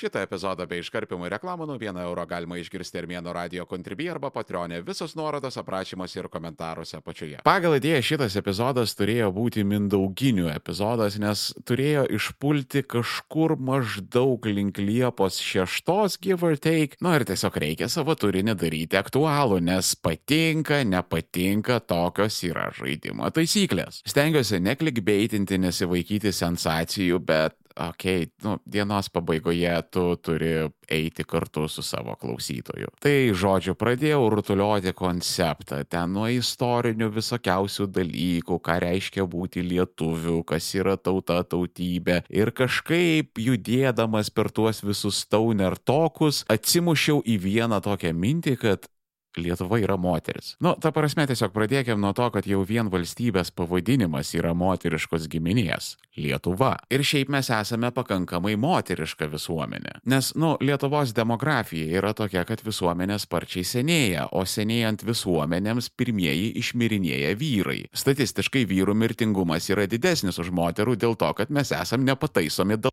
Šitą epizodą bei iškarpimų reklamų nuo 1 euro galima išgirsti Armėno radio kontribį arba patronė. Visos nuorodos aprašymuose ir komentaruose apačioje. Pagal idėją šitas epizodas turėjo būti mindauginių epizodas, nes turėjo išpulti kažkur maždaug link Liepos 6 give or take. Nu ir tiesiog reikia savo turinį daryti aktualų, nes patinka, nepatinka, tokios yra žaidimo taisyklės. Stengiuosi neklikbeitinti, nesivaikyti sensacijų, bet okei, okay, nu, dienos pabaigoje tu turi eiti kartu su savo klausytoju. Tai žodžiu, pradėjau rutuliuoti konceptą, ten nuo istorinių visokiausių dalykų, ką reiškia būti lietuviu, kas yra tauta, tautybė. Ir kažkaip judėdamas per tuos visus stauner tokus, atsimušiau į vieną tokią mintį, kad Lietuva yra moteris. Nu, ta prasme tiesiog pradėkime nuo to, kad jau vien valstybės pavadinimas yra moteriškos giminės - Lietuva. Ir šiaip mes esame pakankamai moteriška visuomenė. Nes, nu, Lietuvos demografija yra tokia, kad visuomenė sparčiai senėja, o senėjant visuomenėms pirmieji išmirinėja vyrai. Statistiškai vyrų mirtingumas yra didesnis už moterų dėl to, kad mes esame nepataisomi dėl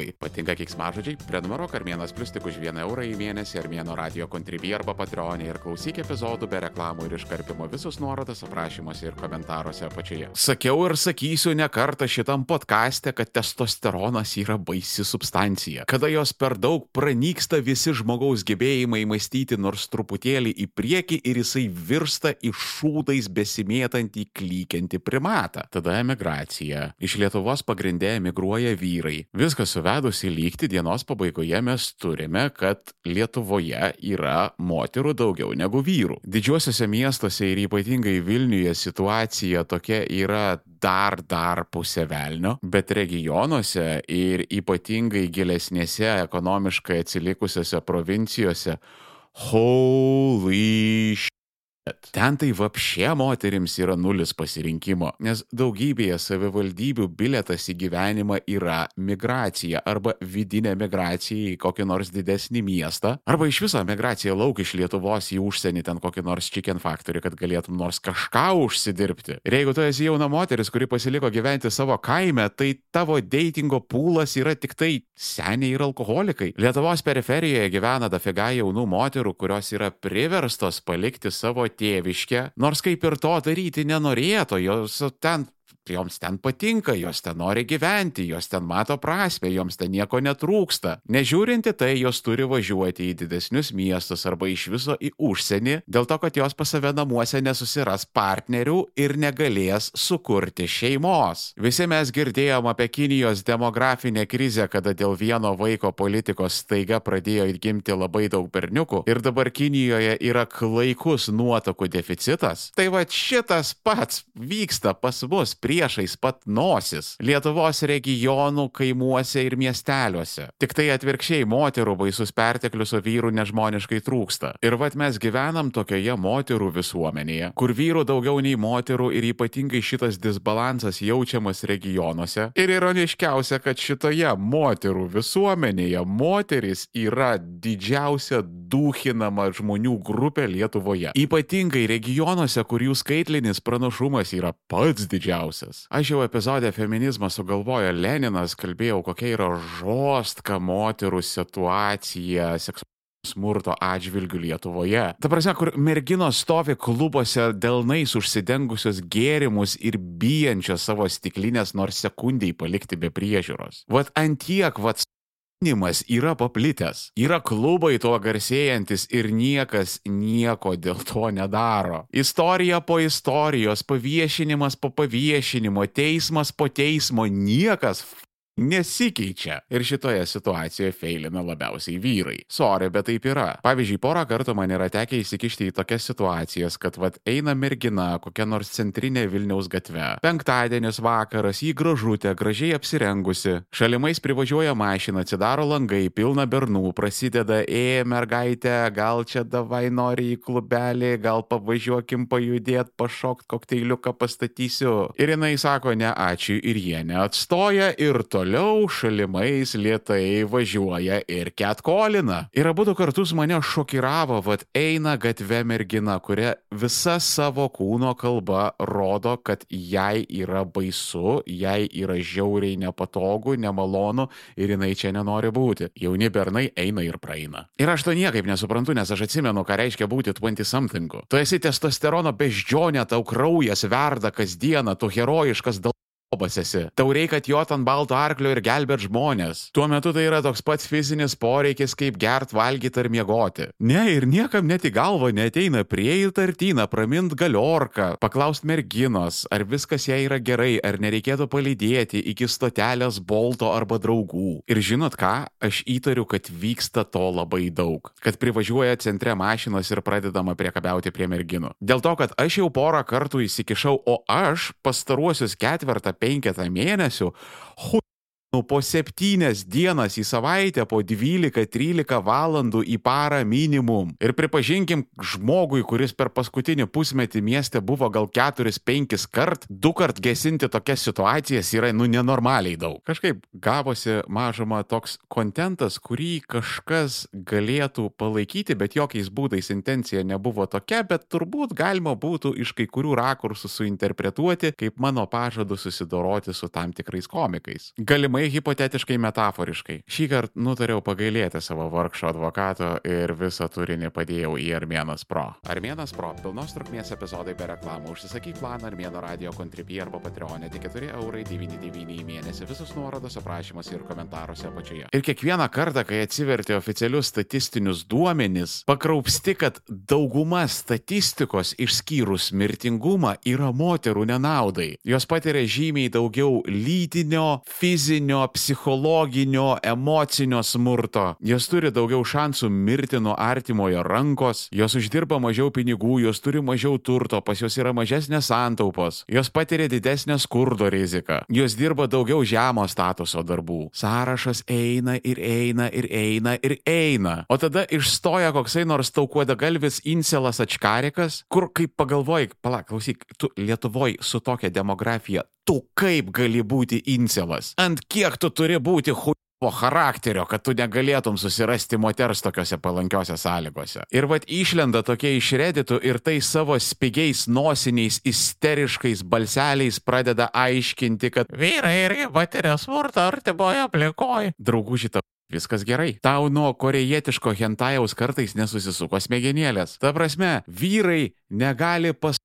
Patinka kiksmažodžiai? Prenumeruok Armėnas Plus tik už 1 eurą į mėnesį Armėno radio kontribį arba patreonį ir klausyk epizodų be reklamų ir iškarpimo visus nuorodas aprašymuose ir komentaruose apačioje. Sakiau ir sakysiu ne kartą šitam podkastė, kad testosteronas yra baisi substancija. Kada jos per daug pranyksta visi žmogaus gebėjimai mąstyti nors truputėlį į priekį ir jisai virsta iš šūdais besimėtantį klykiantį primatą. Tada emigracija. Iš Lietuvos pagrindė emigruoja vyrai. Viskas suvedus į lygti dienos pabaigoje mes turime, kad Lietuvoje yra moterų daugiau negu vyrų. Didžiuosiuose miestuose ir ypatingai Vilniuje situacija tokia yra dar dar pusė velnio, bet regionuose ir ypatingai gilesnėse ekonomiškai atsilikusiose provincijose holy Ten tai vapšė moterims yra nulis pasirinkimo, nes daugybėje savivaldybių biletas į gyvenimą yra migracija arba vidinė migracija į kokį nors didesnį miestą, arba iš viso migracija lauk iš Lietuvos į užsienį ten kokį nors chicken factory, kad galėtum nors kažką užsidirbti. Ir jeigu tu esi jauna moteris, kuri pasiliko gyventi savo kaime, tai tavo datingo pūlas yra tik tai seniai ir alkoholikai. Lietuvos periferijoje gyvena dafiga jaunų moterų, kurios yra priverstos palikti savo tėviškę, nors kaip ir to daryti nenorėtų, jos ten joms ten patinka, jos ten nori gyventi, jos ten mato prasme, joms ten nieko netrūksta. Nežiūrinti tai, jos turi važiuoti į didesnius miestus arba iš viso į užsienį, dėl to, kad jos pas save namuose nesusiras partnerių ir negalės sukurti šeimos. Visi mes girdėjom apie Kinijos demografinę krizę, kada dėl vieno vaiko politikos staiga pradėjo įgimti labai daug berniukų ir dabar Kinijoje yra klaikus nuotokų deficitas. Tai va šitas pats vyksta pas mus priešais pat nosis Lietuvos regionų kaimuose ir miesteliuose. Tik tai atvirkščiai moterų baisus perteklius, o vyrų nežmoniškai trūksta. Ir vad mes gyvenam tokioje moterų visuomenėje, kur vyrų daugiau nei moterų ir ypatingai šitas disbalansas jaučiamas regionuose. Ir ironiškiausia, kad šitoje moterų visuomenėje moteris yra didžiausia duhinama žmonių grupė Lietuvoje. Ypatingai regionuose, kur jų skaitlinis pranašumas yra pats didžiausias didžiausias. Aš jau epizodė feminizmą sugalvojo Leninas, kalbėjau, kokia yra žostka moterų situacija seksualinė smurto atžvilgių Lietuvoje. Ta prasme, kur merginos stovi klubuose delnais užsidengusios gėrimus ir bijančios savo stiklinės nors sekundžiai palikti be priežiūros. Vat antiek, vat Nimas yra paplitęs, yra klubai tuo garsėjantis ir niekas nieko dėl to nedaro. Istorija po istorijos, paviešinimas po paviešinimo, teismas po teismo, niekas nesikeičia. Ir šitoje situacijoje feilina labiausiai vyrai. Sorry, bet taip yra. Pavyzdžiui, porą kartų man yra tekę įsikišti į tokias situacijas, kad vad eina mergina kokia nors centrinė Vilniaus gatve. Penktadienis vakaras, jį gražutė, gražiai apsirengusi. Šalimais privažiuoja mašina, atsidaro langai, pilna bernų, prasideda, e, mergaitė, gal čia davai nori į klubelį, gal pavažiuokim pajudėt, pašokt kokteiliuką pastatysiu. Ir jinai sako, ne ačiū, ir jie neatstoja ir to toliau šalimais lietai važiuoja ir ketkolina. Ir abu du kartus mane šokiravo, vad eina gatve mergina, kuria visa savo kūno kalba rodo, kad jai yra baisu, jai yra žiauriai nepatogu, nemalonu ir jinai čia nenori būti. Jauni bernai eina ir praeina. Ir aš to niekaip nesuprantu, nes aš atsimenu, ką reiškia būti 20 something. Tu esi testosterono beždžionė, tau kraujas verda kasdieną, tu herojiškas dal Obas esi. Tau reikia jot ant balto arklio ir gelbėt žmonės. Tuo metu tai yra toks pats fizinis poreikis, kaip gert, valgyti ar miegoti. Ne, ir niekam net į galvą neteina prie įtartyną, pramint galiorką, paklausti merginos, ar viskas jai yra gerai, ar nereikėtų palydėti iki stotelės bolto arba draugų. Ir žinot ką, aš įtariu, kad vyksta to labai daug. Kad privažiuoja centre mašinos ir pradedama priekabiauti prie merginų. Dėl to, kad aš jau porą kartų įsikišau, o aš pastaruosius ketvertą penketą mėnesių, hu Nu, po septynias dienas į savaitę, po 12-13 valandų į parą minimum. Ir pripažinkim, žmogui, kuris per paskutinį pusmetį mieste buvo gal 4-5 kart, du kart gesinti tokias situacijas yra, nu, nenormaliai daug. Kažkaip gavosi mažuma toks kontentas, kurį kažkas galėtų palaikyti, bet jokiais būdais intencija nebuvo tokia, bet turbūt galima būtų iš kai kurių rakursų suinterpretuoti kaip mano pažadu susidoroti su tam tikrais komikais. Galimai labai hipotetiškai metaforiškai. Šį kartą nutariau pagailėti savo vargšo advokato ir visą turinį padėjau į Armėnas Pro. Armėnas Pro - pilnos trukmės epizodai be reklamų. Užsisakyk planą Armėno radio kontribį arba Patreonė tik 4,99 eurai į mėnesį. Visus nuorodos aprašymuose ir komentaruose apačioje. Ir kiekvieną kartą, kai atsiverti oficialius statistinius duomenis, pakraupsti, kad dauguma statistikos išskyrus mirtingumą yra moterų nenaudai. Jos patiria žymiai daugiau lytinio, fizinio, fizinio, psichologinio, emocinio smurto. Jos turi daugiau šansų mirti nuo artimojo rankos, jos uždirba mažiau pinigų, jos turi mažiau turto, pas jos yra mažesnės santaupos, jos patiria didesnę skurdo riziką, jos dirba daugiau žemo statuso darbų. Sąrašas eina ir eina ir eina ir eina. O tada išstoja koksai nors taukuoda galvis incelas ačkarikas, kur kaip pagalvoj, pala, klausyk, tu Lietuvoje su tokia demografija tu kaip gali būti incelas? Ant kiek tu turi būti hu po charakterio, kad tu negalėtum susirasti moters tokiuose palankiuose sąlygose. Ir vad išlenda tokie iš reditų ir tai savo spigiais nosiniais isteriškais balseliais pradeda aiškinti, kad vyrai irgi patiria smurtą artimoje aplinkoje. Draugų šitą Viskas gerai. Tau nuo korejietiško hentajaus kartais nesusisuko smegenėlės. Ta prasme, vyrai negali pas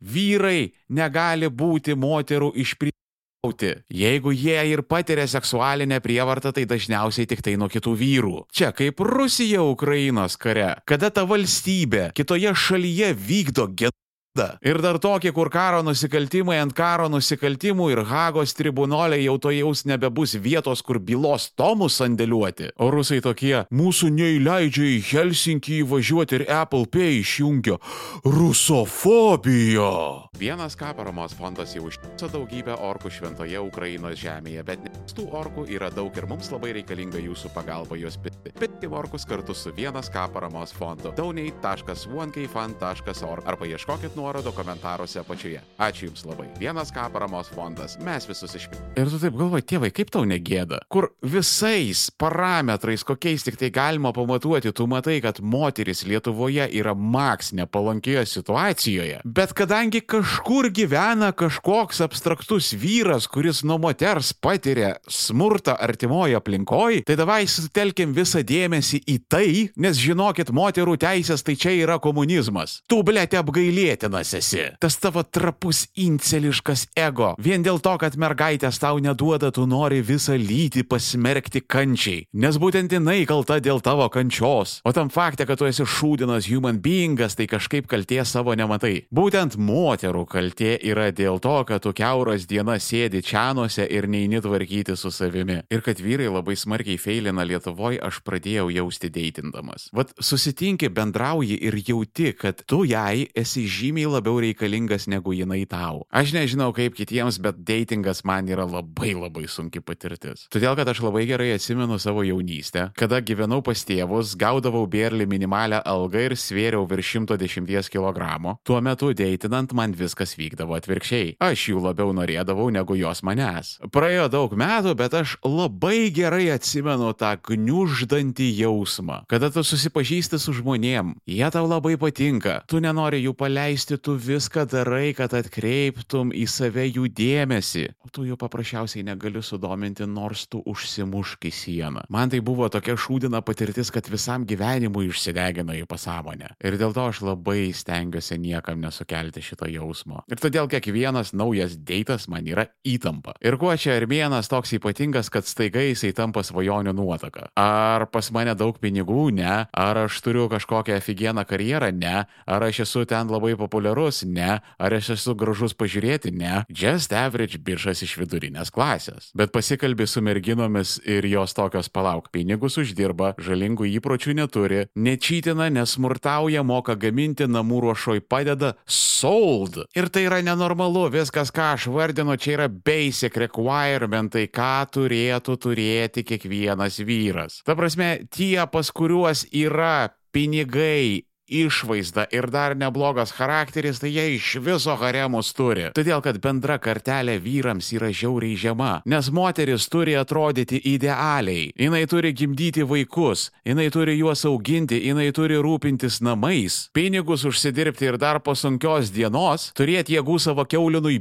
Vyrai negali būti moterų išprievartauti. Jeigu jie ir patiria seksualinę prievartą, tai dažniausiai tik tai nuo kitų vyrų. Čia kaip Rusija Ukrainos kare, kada ta valstybė kitoje šalyje vykdo genocidą Ir dar tokie, kur karo nusikaltimai ant karo nusikaltimų ir Hagos tribunolė jau to jaus nebebus vietos, kur bylos tomus sandėliuoti. O rusai tokie, mūsų neįleidžia į Helsinkį įvažiuoti ir Apple Pay išjungia rusofobiją. Vienas ką paramos fondas jau užtiso daugybę orkų šventoje Ukrainos žemėje, bet tų orkų yra daug ir mums labai reikalinga jūsų pagalba juos pitti. Pitti orkus kartu su vienas ką paramos fondu. donate.onekfan.org arba ieškokit nuorodų komentaruose apačioje. Ačiū Jums labai. Vienas ką paramos fondas. Mes visus išpildėme. Ir tu taip galvoji, tėvai, kaip tau negėda? Kur visais parametrais, kokiais tik tai galima pamatuoti, tu matai, kad moteris Lietuvoje yra maks nepalankioje situacijoje. Bet kadangi kažkur gyvena kažkoks abstraktus vyras, kuris nuo moters patiria smurtą artimoje aplinkoje, tai davai sutelkim visą dėmesį į tai, nes žinokit, moterų teisės tai čia yra komunizmas. Tu blėti apgailėti vienas esi. Tas tavo trapus inceliškas ego. Vien dėl to, kad mergaitės tau neduoda, tu nori visą lytį pasmerkti kančiai. Nes būtent jinai kalta dėl tavo kančios. O tam fakte, kad tu esi šūdinas human beingas, tai kažkaip kalties savo nematai. Būtent moterų kaltė yra dėl to, kad tu keuras dienas sėdi čianuose ir neini tvarkyti su savimi. Ir kad vyrai labai smarkiai feilina Lietuvoje, aš pradėjau jausti deitindamas. Vat susitinki, bendrauji ir jauti, kad tu jai esi žymiai žymiai labiau reikalingas negu jinai tau. Aš nežinau kaip kitiems, bet datingas man yra labai labai sunki patirtis. Todėl, kad aš labai gerai atsimenu savo jaunystę, kada gyvenau pas tėvus, gaudavau bėrlį minimalę algą ir svėriau virš 110 kg. Tuo metu deitinant man viskas vykdavo atvirkščiai. Aš jų labiau norėdavau negu jos manęs. Praėjo daug metų, bet aš labai gerai atsimenu tą gniuždantį jausmą, kada tu susipažįsti su žmonėm, jie tau labai patinka, tu nenori jų paleisti, tu viską darai, kad atkreiptum į save jų dėmesį, o tu jų paprasčiausiai negali sudominti, nors tu užsimušk į sieną. Man tai buvo tokia šūdina patirtis, kad visam gyvenimui išsidegino į pasąmonę. Ir dėl to aš labai stengiuosi niekam nesukelti šito jausmo. Ir todėl kiekvienas naujas deitas man yra įtampa. Ir kuo čia Armėnas toks ypatingas, kad staiga jisai tampa svajonių nuotaka? Ar pas mane daug pinigų? Ne. Ar aš turiu kažkokią aфиgeną karjerą? Ne. Ar aš esu ten labai populiarus? Ne. Ar aš esu gražus pažiūrėti? Ne. Just average biržas iš vidurinės klasės. Bet pasikalbi su merginomis ir jos tokios palauk, pinigus uždirba, žalingų įpročių neturi, nečytina, nesmurtauja, moka gaminti, namų ruošoj padeda, sold. Ir tai yra nenormalu, viskas, ką aš vardinu, čia yra basic requirementai, ką turėtų turėti kiekvienas vyras. Ta prasme, tie, pas kuriuos yra pinigai, išvaizda ir dar neblogas charakteris, tai jie iš viso haremus turi. Todėl, kad bendra kartelė vyrams yra žiauriai žema, nes moteris turi atrodyti idealiai. Jinai turi gimdyti vaikus, jinai turi juos auginti, jinai turi rūpintis namais, pinigus užsidirbti ir dar po sunkios dienos turėti jėgų savo keulinui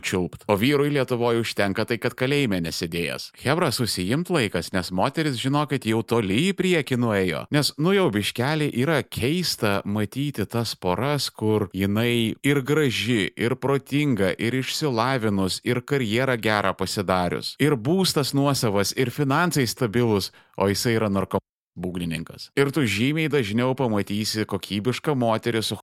čiulpt. O vyrui Lietuvoje užtenka tai, kad kalėjime nesidėjęs. Hebra susijimt laikas, nes moteris žinokit jau toli į priekį nuėjo. Nes nu jau biškelį yra keista matyti tas poras, kur jinai ir graži, ir protinga, ir išsilavinus, ir karjerą gerą pasidarius, ir būstas nuosavas, ir finansai stabilus, o jisai yra narkomanas būgnininkas. Ir tu žymiai dažniau pamatysi kokybišką moterį su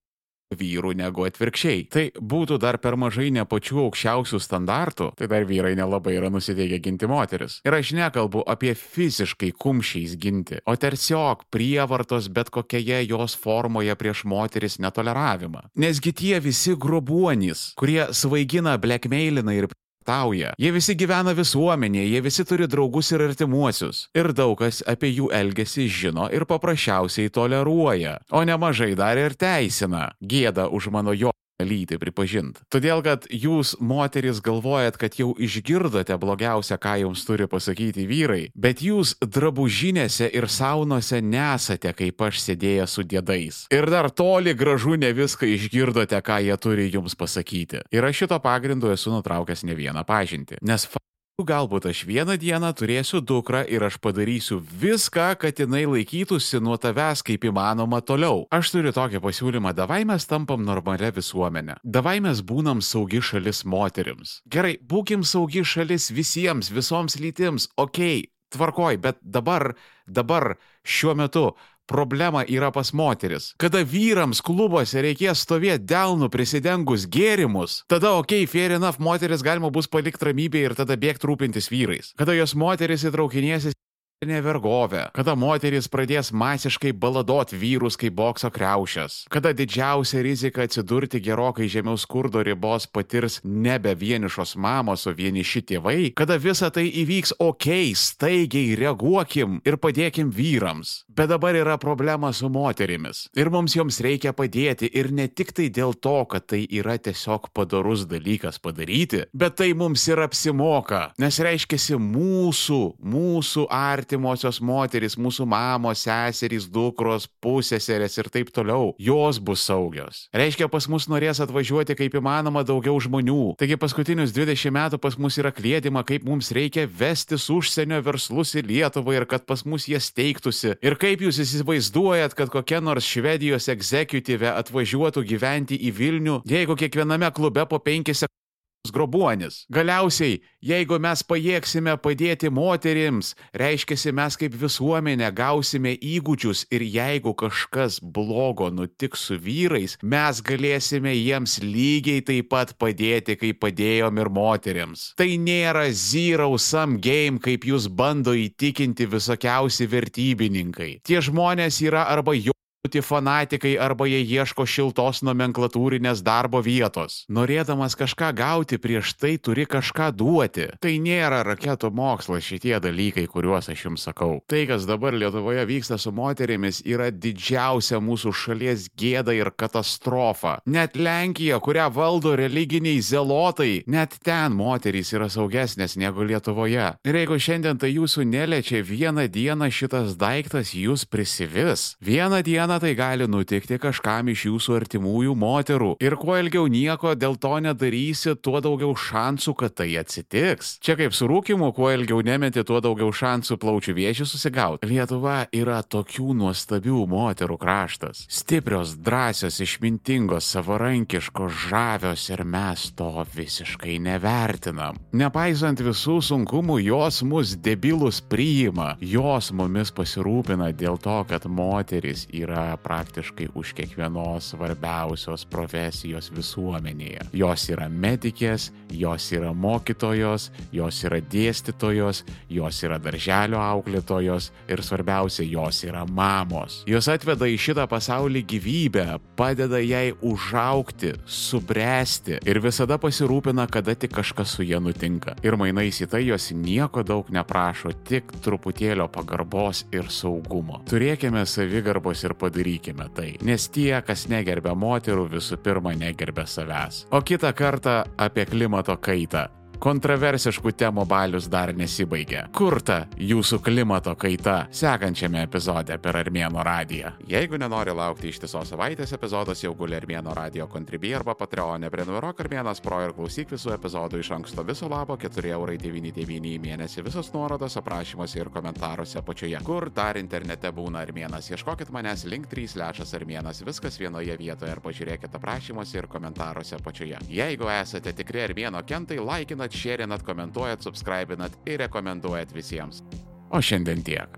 vyrų negu atvirkščiai. Tai būtų dar per mažai ne pačių aukščiausių standartų, tai dar vyrai nelabai yra nusiteikę ginti moteris. Ir aš nekalbu apie fiziškai kumščiais ginti, o tiesiog prievartos bet kokioje jos formoje prieš moteris netoleravimą. Nesgi tie visi grobuonys, kurie svaigina, blackmailina ir tauja. Jie visi gyvena visuomenėje, jie visi turi draugus ir artimuosius. Ir daug kas apie jų elgesį žino ir paprasčiausiai toleruoja, o nemažai dar ir teisina. Gėda už mano jo lytį pripažinti. Todėl, kad jūs, moteris, galvojat, kad jau išgirdote blogiausia, ką jums turi pasakyti vyrai, bet jūs drabužinėse ir saunose nesate, kaip aš sėdėję su dėdais. Ir dar toli gražu ne viską išgirdote, ką jie turi jums pasakyti. Ir aš šito pagrindu esu nutraukęs ne vieną pažinti. Nes Galbūt aš vieną dieną turėsiu dukrą ir aš padarysiu viską, kad jinai laikytųsi nuo tavęs kaip įmanoma toliau. Aš turiu tokį pasiūlymą, davai mes tampam normalia visuomenė. Davai mes būnam saugi šalis moterims. Gerai, būkim saugi šalis visiems, visoms lytims, okei, okay, tvarkoj, bet dabar, dabar, šiuo metu problema yra pas moteris. Kada vyrams klubuose reikės stovėti delnų prisidengus gėrimus, tada ok, fair enough, moteris galima bus palikti ramybėje ir tada bėgti rūpintis vyrais. Kada jos moteris įtraukinėsis nevergovė, kada moterys pradės masiškai baladot vyrus kaip bokso kreušės, kada didžiausia rizika atsidurti gerokai žemiau skurdo ribos patirs nebe vienišos mamos, o vieniši tėvai, kada visa tai įvyks ok, staigiai reaguokim ir padėkim vyrams. Bet dabar yra problema su moterimis ir mums joms reikia padėti ir ne tik tai dėl to, kad tai yra tiesiog padarus dalykas padaryti, bet tai mums ir apsimoka, nes reiškia mūsų, mūsų arti artimosios moterys, mūsų mamos, seserys, dukros, pusėserės ir taip toliau, jos bus saugios. Reiškia, pas mus norės atvažiuoti kaip įmanoma daugiau žmonių. Taigi paskutinius 20 metų pas mus yra klėdima, kaip mums reikia vestis užsienio verslus į Lietuvą ir kad pas mus jie steigtųsi. Ir kaip jūs įsivaizduojat, kad kokia nors Švedijos egzekutyvė atvažiuotų gyventi į Vilnių, jeigu kiekviename klube po 5 sekundės grobuonis. Galiausiai, jeigu mes pajėgsime padėti moterims, reiškia, mes kaip visuomenė gausime įgūdžius ir jeigu kažkas blogo nutiks su vyrais, mes galėsime jiems lygiai taip pat padėti, kaip padėjom ir moteriams. Tai nėra zero sum game, kaip jūs bando įtikinti visokiausi vertybininkai. Tie žmonės yra arba jo būti fanatikai arba jie ieško šiltos nomenklatūrinės darbo vietos. Norėdamas kažką gauti, prieš tai turi kažką duoti. Tai nėra raketų mokslas šitie dalykai, kuriuos aš jums sakau. Tai, kas dabar Lietuvoje vyksta su moterimis, yra didžiausia mūsų šalies gėda ir katastrofa. Net Lenkija, kurią valdo religiniai zelotai, net ten moterys yra saugesnės negu Lietuvoje. Ir jeigu šiandien tai jūsų neliečia, vieną dieną šitas daiktas jūs prisivis. Vieną dieną tai gali nutikti kažkam iš jūsų artimųjų moterų. Ir kuo ilgiau nieko dėl to nedarysi, tuo daugiau šansų, kad tai atsitiks. Čia kaip su rūkimu, kuo ilgiau nemeti, tuo daugiau šansų plaučių vėžių susigauti. Lietuva yra tokių nuostabių moterų kraštas. Stiprios, drąsios, išmintingos, savarankiškos, žavios ir mes to visiškai nevertinam. Nepaisant visų sunkumų, jos mus debilus priima, jos mumis pasirūpina dėl to, kad moteris yra praktiškai už kiekvienos svarbiausios profesijos visuomenėje. Jos yra medikės, jos yra mokytojos, jos yra dėstytojos, jos yra darželio auklėtojos ir svarbiausia, jos yra mamos. Jos atveda į šitą pasaulį gyvybę, padeda jai užaukti, subręsti ir visada pasirūpina, kada tik kažkas su ja nutinka. Ir mainais į tai jos nieko daug neprašo, tik truputėlio pagarbos ir saugumo. Turėkime savigarbos ir padarykime tai, nes tie, kas negerbia moterų, visų pirma negerbia savęs. O kitą kartą apie klimato kaitą. Kontroversiškų temų balius dar nesibaigė. Kur ta jūsų klimato kaita sekančiame epizode per Armėno radiją? Jeigu nenori laukti ištisos savaitės, epizodas jau guli Armėno radio kontribį arba Patreonė. Prenumeruok Armėnas Pro ir klausyk visų epizodų iš anksto viso labo 4,99 į mėnesį. Visos nuorodos aprašymuose ir komentaruose apačioje. Kur dar internete būna Armėnas? Ieškokit manęs link 3 lešas Armėnas. Viskas vienoje vietoje ir pažiūrėkit aprašymuose ir komentaruose apačioje. Jeigu esate tikri Armėno kentai, laikinat dalinat, šėrinat, komentuojat, subscribinat ir rekomenduojat visiems. O šiandien tiek.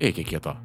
Iki kito.